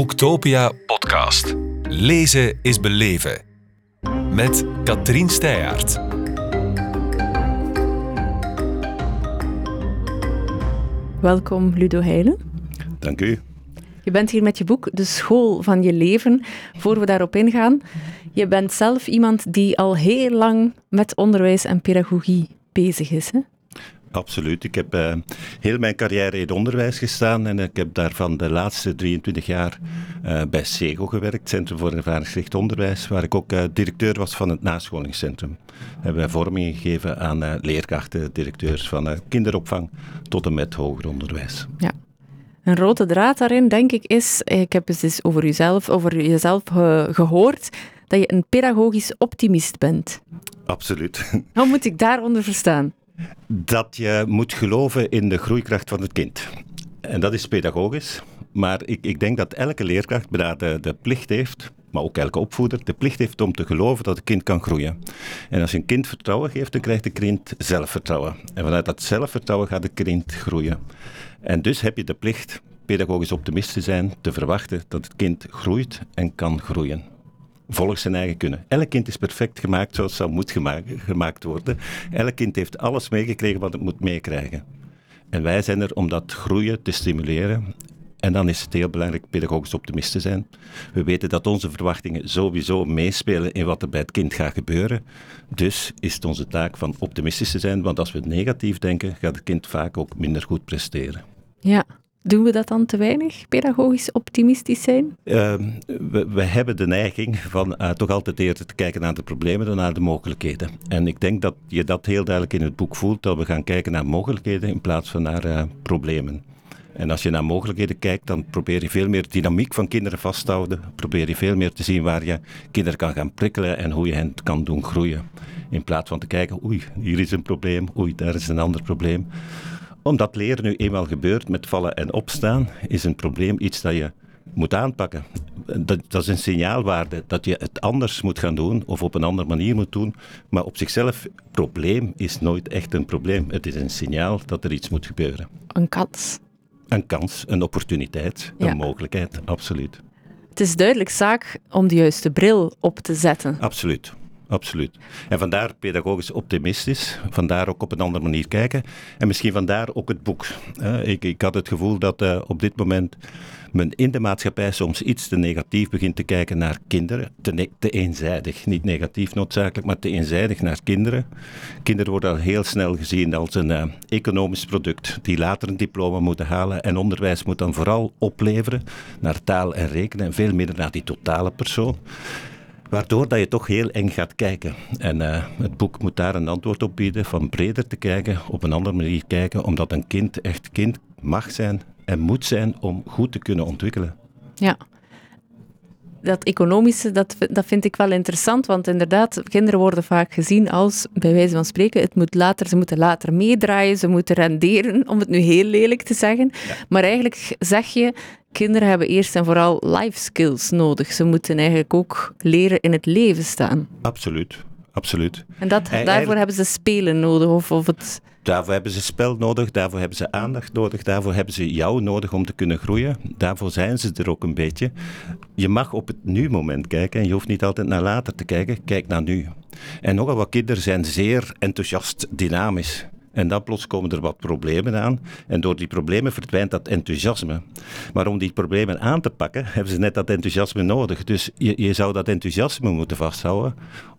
Boektopia podcast. Lezen is beleven. Met Katrien Steyaert. Welkom Ludo Heijlen. Dank u. Je bent hier met je boek De School van je Leven. Voor we daarop ingaan, je bent zelf iemand die al heel lang met onderwijs en pedagogie bezig is. Hè? Absoluut. Ik heb uh, heel mijn carrière in het onderwijs gestaan en ik heb daarvan de laatste 23 jaar uh, bij SEGO gewerkt, Centrum voor Ervaringsgericht Onderwijs, waar ik ook uh, directeur was van het nascholingscentrum. We hebben vorming gegeven aan leerkrachten, directeurs van kinderopvang tot en met hoger onderwijs. Ja. Een rode draad daarin, denk ik, is, ik heb eens over jezelf, over jezelf gehoord, dat je een pedagogisch optimist bent. Absoluut. Wat moet ik daaronder verstaan? Dat je moet geloven in de groeikracht van het kind. En dat is pedagogisch. Maar ik, ik denk dat elke leerkracht de, de plicht heeft, maar ook elke opvoeder, de plicht heeft om te geloven dat het kind kan groeien. En als je een kind vertrouwen geeft, dan krijgt de kind zelfvertrouwen. En vanuit dat zelfvertrouwen gaat de kind groeien. En dus heb je de plicht pedagogisch optimist te zijn, te verwachten dat het kind groeit en kan groeien volgens zijn eigen kunnen. Elk kind is perfect gemaakt zoals het moet gemaakt worden. Elk kind heeft alles meegekregen wat het moet meekrijgen. En wij zijn er om dat groeien te stimuleren. En dan is het heel belangrijk pedagogisch optimist te zijn. We weten dat onze verwachtingen sowieso meespelen in wat er bij het kind gaat gebeuren. Dus is het onze taak van optimistisch te zijn, want als we negatief denken, gaat het kind vaak ook minder goed presteren. Ja, doen we dat dan te weinig, pedagogisch optimistisch zijn? Uh, we, we, hebben de neiging van uh, toch altijd eerder te kijken naar de problemen dan naar de mogelijkheden. En ik denk dat je dat heel duidelijk in het boek voelt, dat we gaan kijken naar mogelijkheden in plaats van naar uh, problemen. En als je naar mogelijkheden kijkt, dan probeer je veel meer dynamiek van kinderen vast te houden. Probeer je veel meer te zien waar je kinderen kan gaan prikkelen en hoe je hen kan doen groeien. In plaats van te kijken, oei, hier is een probleem, oei, daar is een ander probleem omdat leren nu eenmaal gebeurt met vallen en opstaan, is een probleem iets dat je moet aanpakken. Dat, dat, is een signaalwaarde dat je het anders moet gaan doen of op een andere manier moet doen. Maar op zichzelf, probleem is nooit echt een probleem. Het is een signaal dat er iets moet gebeuren. Een kans. Een kans, een opportuniteit, een mogelijkheid, absoluut. Het is duidelijk zaak om de juiste bril op te zetten. Absoluut absoluut. En vandaar pedagogisch optimistisch, vandaar ook op een andere manier kijken. En misschien vandaar ook het boek. ik, ik had het gevoel dat uh, op dit moment men in de maatschappij soms iets te negatief begint te kijken naar kinderen. Te, te, eenzijdig, niet negatief noodzakelijk, maar te eenzijdig naar kinderen. Kinderen worden al heel snel gezien als een uh, economisch product die later een diploma moeten halen. En onderwijs moet dan vooral opleveren naar taal en rekenen en veel minder naar die totale persoon. Waardoor dat je toch heel eng gaat kijken. En uh, het boek moet daar een antwoord op bieden, van breder te kijken, op een andere manier kijken, omdat een kind echt kind mag zijn en moet zijn om goed te kunnen ontwikkelen. Ja, dat economische, dat, dat vind ik wel interessant, want inderdaad, kinderen worden vaak gezien als, bij wijze van spreken, het moet later, ze moeten later meedraaien, ze moeten renderen, om het nu heel lelijk te zeggen. Maar eigenlijk zeg je, kinderen hebben eerst en vooral life skills nodig. Ze moeten eigenlijk ook leren in het leven staan. Absoluut, absoluut. En dat, daarvoor hebben ze spelen nodig, of, of het... Daarvoor hebben ze spel nodig, daarvoor hebben ze aandacht nodig, daarvoor hebben ze jou nodig om te kunnen groeien. Daarvoor zijn ze er ook een beetje. Je mag op het nu-moment kijken en je hoeft niet altijd naar later te kijken. Kijk naar nu. En nogal wat kinderen zijn zeer enthousiast, dynamisch. En dan plots komen er wat problemen aan. En door die problemen verdwijnt dat enthousiasme. Maar om die problemen aan te pakken, hebben ze net dat enthousiasme nodig. Dus je, je zou dat enthousiasme moeten vasthouden,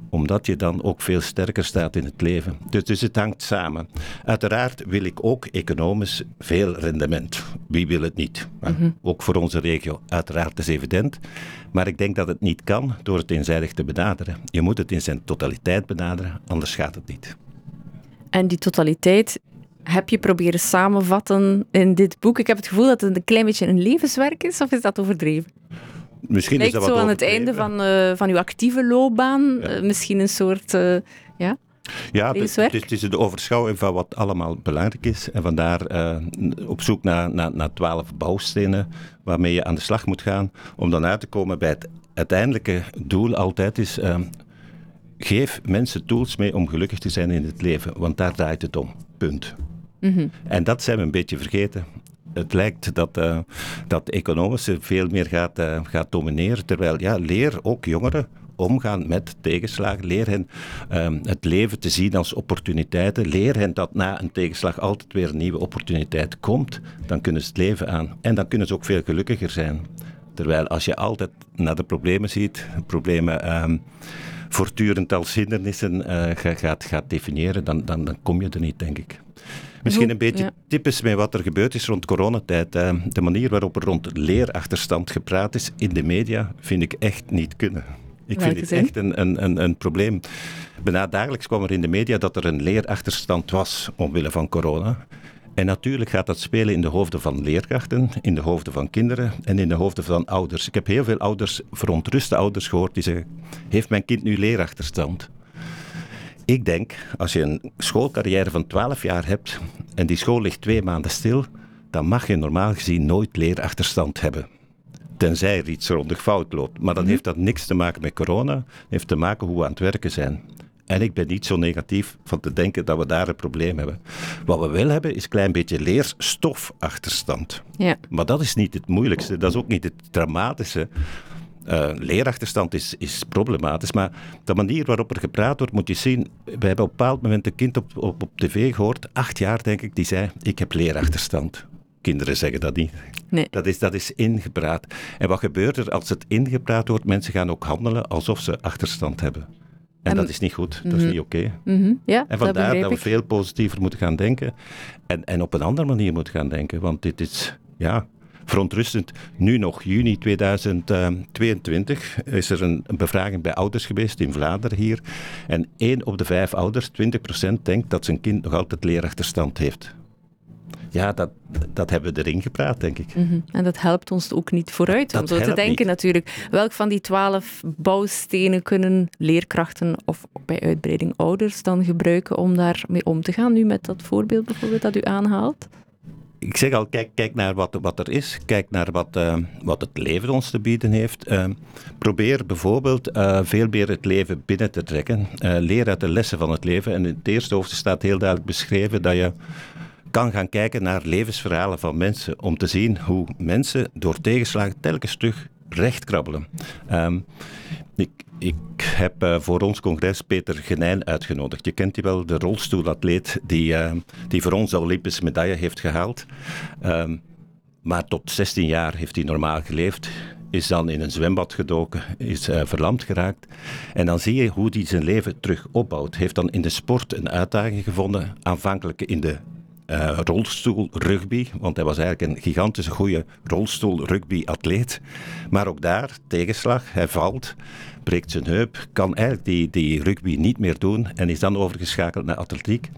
omdat je dan ook veel sterker staat in het leven. Dus, dus het hangt samen. Uiteraard wil ik ook economisch veel rendement. Wie wil het niet? Mhm. Ook voor onze regio. Uiteraard is evident. Maar ik denk dat het niet kan door het eenzijdig te benaderen. Je moet het in zijn totaliteit benaderen, anders gaat het niet. En die totaliteit heb je proberen samenvatten in dit boek. Ik heb het gevoel dat het een klein beetje een levenswerk is, of is dat overdreven? Misschien Lijkt is dat zo aan het einde van, uh, van uw actieve loopbaan. Ja. Uh, misschien een soort, uh, ja, ja, het, het, is de overschouwing van wat allemaal belangrijk is. En vandaar op zoek naar, naar, naar twaalf bouwstenen waarmee je aan de slag moet gaan. Om dan uit te komen bij het uiteindelijke doel altijd is geef mensen tools mee om gelukkig te zijn in het leven, want daar draait het om. Punt. Mhm. En dat zijn we een beetje vergeten. het lijkt dat, uh, dat economische veel meer gaat, uh, gaat domineren. Terwijl, ja, leer ook jongeren omgaan met tegenslagen. Leer hen um, het leven te zien als opportuniteiten. Leer hen dat na een tegenslag altijd weer een nieuwe opportuniteit komt. Dan kunnen ze het leven aan. En dan kunnen ze ook veel gelukkiger zijn. Terwijl als je altijd naar de problemen ziet, problemen um, voortdurend als hindernissen uh, gaat, gaat definiëren, dan, dan, dan kom je er niet, denk ik. Misschien een beetje ja. typisch met wat er gebeurd is rond coronatijd. De manier waarop er rond leerachterstand gepraat is in de media, vind ik echt niet kunnen. Ik vind het echt een, een, een, een probleem. Bijna dagelijks kwam er in de media dat er een leerachterstand was omwille van corona. En natuurlijk gaat dat spelen in de hoofden van leerkrachten, in de hoofden van kinderen en in de hoofden van ouders. Ik heb heel veel ouders, verontruste ouders gehoord die zeggen: Heeft mijn kind nu leerachterstand? Ik denk, als je een schoolcarrière van 12 jaar hebt en die school ligt twee maanden stil, dan mag je normaal gezien nooit leerachterstand hebben. Tenzij er iets grondig fout loopt. Maar dan mhm. heeft dat niks te maken met corona, heeft te maken hoe we aan het werken zijn. En ik ben niet zo negatief van te denken dat we daar een probleem hebben. Wat we wel hebben is een klein beetje leerstofachterstand. Ja. Maar dat is niet het moeilijkste, dat is ook niet het dramatische. Uh, leerachterstand is, is problematisch, maar de manier waarop er gepraat wordt, moet je zien. We hebben op een bepaald moment een kind op, op, op tv gehoord, acht jaar denk ik, die zei: Ik heb leerachterstand. Kinderen zeggen dat niet. Nee. Dat, is, dat is ingepraat. En wat gebeurt er als het ingepraat wordt? Mensen gaan ook handelen alsof ze achterstand hebben. En, dat is niet goed, dat is mhm. niet oké. Mhm. ja, en vandaar dat, dat we veel positiever moeten gaan denken en, en op een andere manier moeten gaan denken. Want dit is, ja, verontrustend. Nu nog, juni 2022, is er een, een, bevraging bij ouders geweest in Vlaanderen hier. En één op de vijf ouders, 20%, denkt dat zijn kind nog altijd leerachterstand heeft ja, dat, dat hebben we erin gepraat, denk ik. Mhm. En dat helpt ons ook niet vooruit, om zo te denken natuurlijk. Welk van die twaalf bouwstenen kunnen leerkrachten of bij uitbreiding ouders dan gebruiken om daarmee om te gaan? Nu met dat voorbeeld bijvoorbeeld dat u aanhaalt? ik zeg al, kijk, kijk naar wat, wat er is. Kijk naar wat, uh, wat het leven ons te bieden heeft. Uh, probeer bijvoorbeeld uh, veel meer het leven binnen te trekken. leer uit de lessen van het leven. En in het eerste hoofdstuk staat heel duidelijk beschreven dat je kan gaan kijken naar levensverhalen van mensen. Om te zien hoe mensen door tegenslagen telkens terug recht krabbelen. Um, ik, ik heb uh, voor ons congres Peter Genijn uitgenodigd. Je kent die wel, de rolstoelatleet die, uh, die voor ons de Olympische medaille heeft gehaald. Um, maar tot 16 jaar heeft hij normaal geleefd. Is dan in een zwembad gedoken, is uh, verlamd geraakt. En dan zie je hoe hij zijn leven terug opbouwt. Heeft dan in de sport een uitdaging gevonden. Aanvankelijk in de uh, rolstoel rugby, want hij was eigenlijk een gigantische goede rolstoel rugby atleet. Maar ook daar, tegenslag, hij valt, breekt zijn heup, kan eigenlijk die, die rugby niet meer doen en is dan overgeschakeld naar atletiek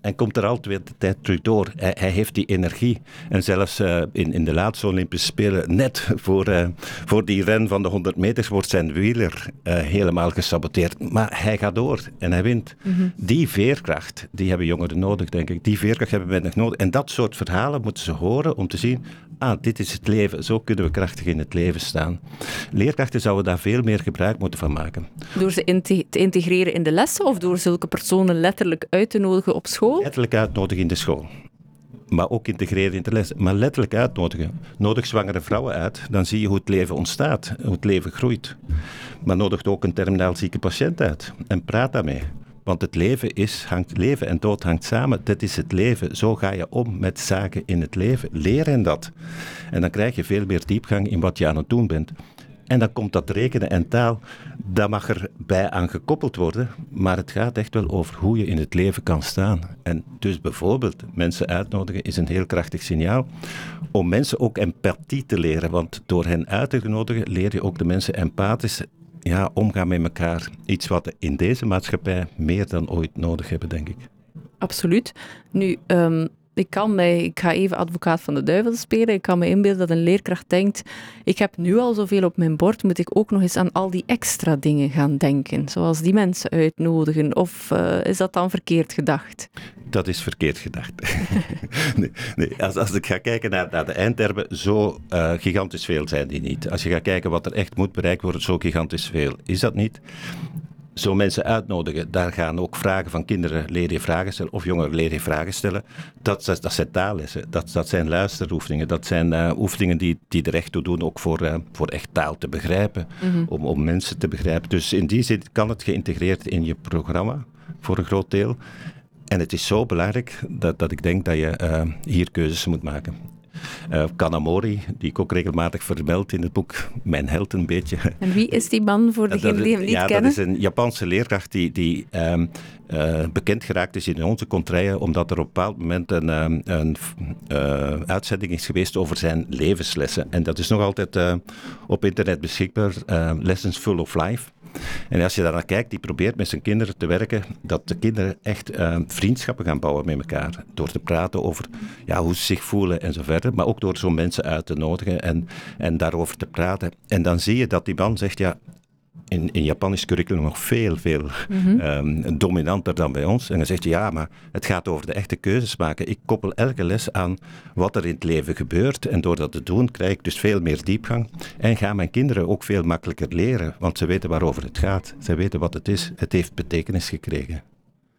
en komt er altijd de tijd terug door. Hij, hij heeft die energie. En zelfs uh, in, in de laatste Olympische Spelen, net voor, uh, voor die ren van de 100 meters, wordt zijn wieler uh, helemaal gesaboteerd. Maar hij gaat door en hij wint. Mm -hmm. Die veerkracht, die hebben jongeren nodig, denk ik. Die veerkracht hebben we nog nodig. En dat soort verhalen moeten ze horen om te zien, ah, dit is het leven. Zo kunnen we krachtig in het leven staan. Leerkrachten zouden daar veel meer gebruik moeten van maken. Door ze in te, te integreren in de lessen of door zulke personen letterlijk uit te nodigen op school? Letterlijk uitnodigen in de school. Maar ook integreren in de les. Maar letterlijk uitnodigen. Nodig zwangere vrouwen uit, dan zie je hoe het leven ontstaat, hoe het leven groeit. Maar nodig ook een terminaal zieke patiënt uit en praat daarmee. Want het leven, is, hangt, leven en dood hangt samen. Dit is het leven. Zo ga je om met zaken in het leven. Leer hen dat. En dan krijg je veel meer diepgang in wat je aan het doen bent. En dan komt dat rekenen en taal, dat mag erbij aan gekoppeld worden, maar het gaat echt wel over hoe je in het leven kan staan. En dus bijvoorbeeld mensen uitnodigen is een heel krachtig signaal om mensen ook empathie te leren, want door hen uit te nodigen leer je ook de mensen empathisch ja, omgaan met elkaar. Iets wat we in deze maatschappij meer dan ooit nodig hebben, denk ik. Absoluut. Nu, um, ik kan mij, ik ga even advocaat van de duivel spelen. Ik kan me inbeelden dat een leerkracht denkt: ik heb nu al zoveel op mijn bord, moet ik ook nog eens aan al die extra dingen gaan denken, zoals die mensen uitnodigen? Of uh, is dat dan verkeerd gedacht? Dat is verkeerd gedacht. nee, nee, als, als ik ga kijken naar, naar de eindtermen, zo uh, gigantisch veel zijn die niet. Als je gaat kijken wat er echt moet bereikt worden, zo gigantisch veel is dat niet zo mensen uitnodigen, daar gaan ook vragen van kinderen leren vragen stellen, of jongeren leren vragen stellen. Dat, dat, dat zijn taallessen, dat, dat zijn luisteroefeningen, dat zijn uh, oefeningen die, die er echt toe doen, ook voor, uh, voor echt taal te begrijpen, mm-hmm. om, om mensen te begrijpen. Dus in die zin kan het geïntegreerd in je programma, voor een groot deel. En het is zo belangrijk dat, dat ik denk dat je uh, hier keuzes moet maken. Uh, Kanamori, die ik ook regelmatig vermeld in het boek, mijn held een beetje. En wie is die man voor degenen die hem niet ja, kennen? Ja, dat is een Japanse leerkracht die, die um, uh, bekend geraakt is in onze contraien, omdat er op een bepaald moment een, um, een uh, uitzending is geweest over zijn levenslessen. En dat is nog altijd op internet beschikbaar, Lessons Full of Life. En als je daar naar kijkt, die probeert met zijn kinderen te werken, dat de kinderen echt uh, vriendschappen gaan bouwen met elkaar. Door te praten over ja, hoe ze zich voelen en zo verder. Maar ook door zo'n mensen uit te nodigen en, en daarover te praten. En dan zie je dat die man zegt, ja, in, in Japan is curriculum nog veel, veel mm-hmm. um, dominanter dan bij ons. En dan zegt je, ja, maar het gaat over de echte keuzes maken. Ik koppel elke les aan wat er in het leven gebeurt. En door dat te doen, krijg ik dus veel meer diepgang. En gaan mijn kinderen ook veel makkelijker leren, want ze weten waarover het gaat. Ze weten wat het is. Het heeft betekenis gekregen.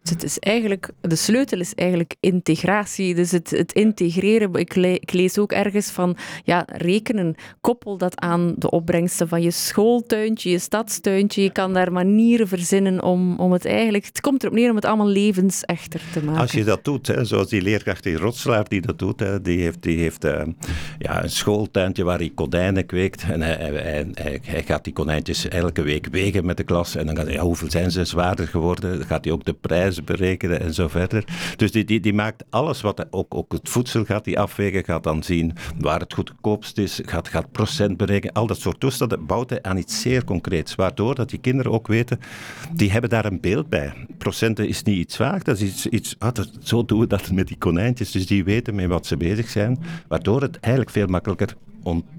Dus het is eigenlijk, de sleutel is eigenlijk integratie. Dus het, het integreren. Ik, ik, lees ook ergens van ja, rekenen. Koppel dat aan de opbrengsten van je schooltuintje, je stadstuintje. Je kan daar manieren verzinnen om, om het eigenlijk. Het komt erop neer om het allemaal levensechter te maken. Als je dat doet, hè, zoals die leerkracht in Rotslaar die dat doet, hè, die heeft, die heeft uh, ja, een schooltuintje waar hij konijnen kweekt. En hij, hij, hij, hij, gaat die konijntjes elke week wegen met de klas. En dan gaat hij, hoeveel zijn ze zwaarder geworden? Dan gaat hij ook de prijs berekenen en zo verder. Dus die, die, die maakt alles wat, ook, ook het voedsel gaat die afwegen, gaat dan zien waar het goedkoopst is, gaat, gaat procent berekenen, al dat soort toestanden bouwt hij aan iets zeer concreets, waardoor dat die kinderen ook weten, die hebben daar een beeld bij. Procenten is niet iets vaag, dat is iets, iets ah, zo doen we dat met die konijntjes, dus die weten met wat ze bezig zijn, waardoor het eigenlijk veel makkelijker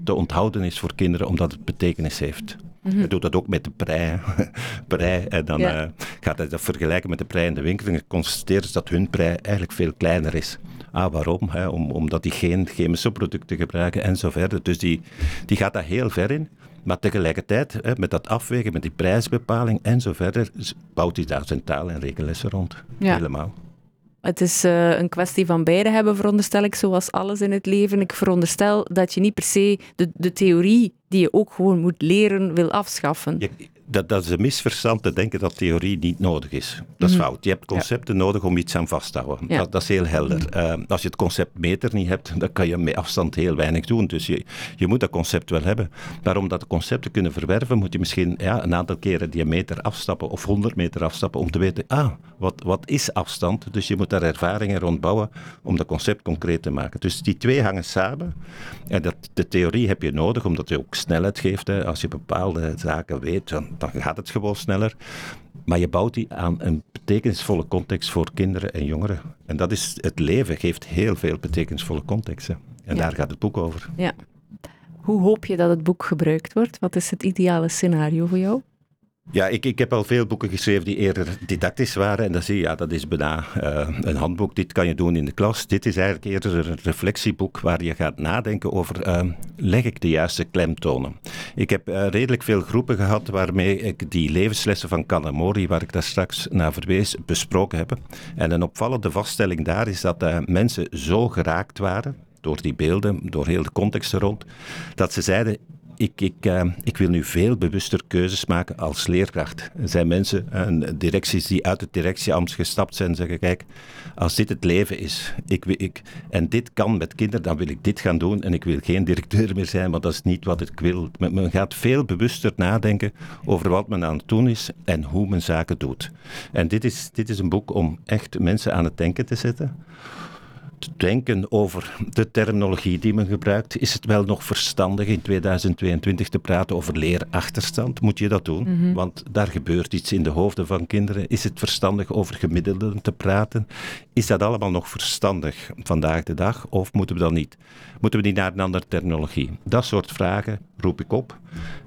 te onthouden is voor kinderen, omdat het betekenis heeft. Mm Hij doet dat ook met de prei. prei en dan ja. uh, gaat hij dat vergelijken met de prei in de winkel en constateert dat hun prei eigenlijk veel kleiner is. Ah, waarom? Hè? Om, omdat die geen chemische producten gebruiken en zo verder. Dus die, die gaat daar heel ver in. Maar tegelijkertijd, hè, met dat afwegen, met die prijsbepaling en zo verder, bouwt hij daar zijn taal- en rekenlessen rond. Ja. Helemaal. Het is uh, een kwestie van beide hebben, veronderstel ik, zoals alles in het leven. Ik veronderstel dat je niet per se de, de theorie die je ook gewoon moet leren wil afschaffen. Dat, dat is een misverstand te denken dat theorie niet nodig is. Dat is mm. fout. Je hebt concepten ja. nodig om iets aan vast te houden. Ja. Dat, dat, is heel helder. Mm. Uh, als je het concept meter niet hebt, dan kan je met afstand heel weinig doen. Dus je, je moet dat concept wel hebben. Maar om dat concept te kunnen verwerven, moet je misschien ja, een aantal keren die meter afstappen of 100 meter afstappen om te weten, ah, wat, wat is afstand? Dus je moet daar ervaringen rond bouwen om dat concept concreet te maken. Dus die twee hangen samen. En dat, de theorie heb je nodig, omdat je ook snelheid geeft. Hè. Als je bepaalde zaken weet, dan, dan gaat het gewoon sneller. Maar je bouwt die aan een betekenisvolle context voor kinderen en jongeren. En dat is het leven, geeft heel veel betekenisvolle contexten. En ja. daar gaat het boek over. Ja. Hoe hoop je dat het boek gebruikt wordt? Wat is het ideale scenario voor jou? Ja, ik, ik heb al veel boeken geschreven die eerder didactisch waren. En dan zie je, ja, dat is bijna uh, een handboek. Dit kan je doen in de klas. Dit is eigenlijk eerder een reflectieboek waar je gaat nadenken over, uh, leg ik de juiste klemtonen? Ik heb uh, redelijk veel groepen gehad waarmee ik die levenslessen van Kanamori, waar ik daar straks naar verwees, besproken heb. En een opvallende vaststelling daar is dat mensen zo geraakt waren door die beelden, door heel de context rond, dat ze zeiden, ik, ik, uh, ik wil nu veel bewuster keuzes maken als leerkracht. Er zijn mensen, uh, directies die uit het directieambt gestapt zijn en zeggen, kijk, als dit het leven is, ik, ik, en dit kan met kinderen, dan wil ik dit gaan doen en ik wil geen directeur meer zijn, want dat is niet wat ik wil. Men gaat veel bewuster nadenken over wat men aan het doen is en hoe men zaken doet. En dit is, dit is een boek om echt mensen aan het denken te zetten te denken over de terminologie die men gebruikt. Is het wel nog verstandig in 2022 te praten over leerachterstand? Moet je dat doen? Mm -hmm. Want daar gebeurt iets in de hoofden van kinderen. Is het verstandig over gemiddelden te praten? Is dat allemaal nog verstandig vandaag de dag? Of moeten we dan niet? Moeten we niet naar een andere terminologie? Dat soort vragen roep ik op.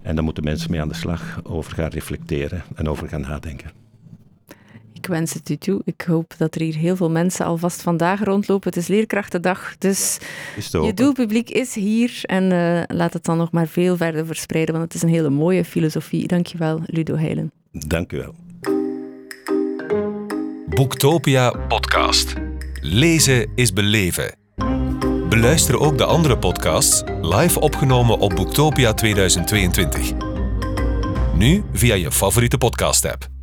En daar moeten mensen mee aan de slag over gaan reflecteren en over gaan nadenken. Ik wens het u toe. Ik hoop dat er hier heel veel mensen alvast vandaag rondlopen. Het is Leerkrachtendag, dus je doelpubliek is hier. En uh, laat het dan nog maar veel verder verspreiden, want het is een hele mooie filosofie. Dankjewel, Ludo Heilen. Dank u wel. Boektopia podcast. Lezen is beleven. Beluister ook de andere podcasts live opgenomen op Boektopia 2022. Nu via je favoriete podcast-app.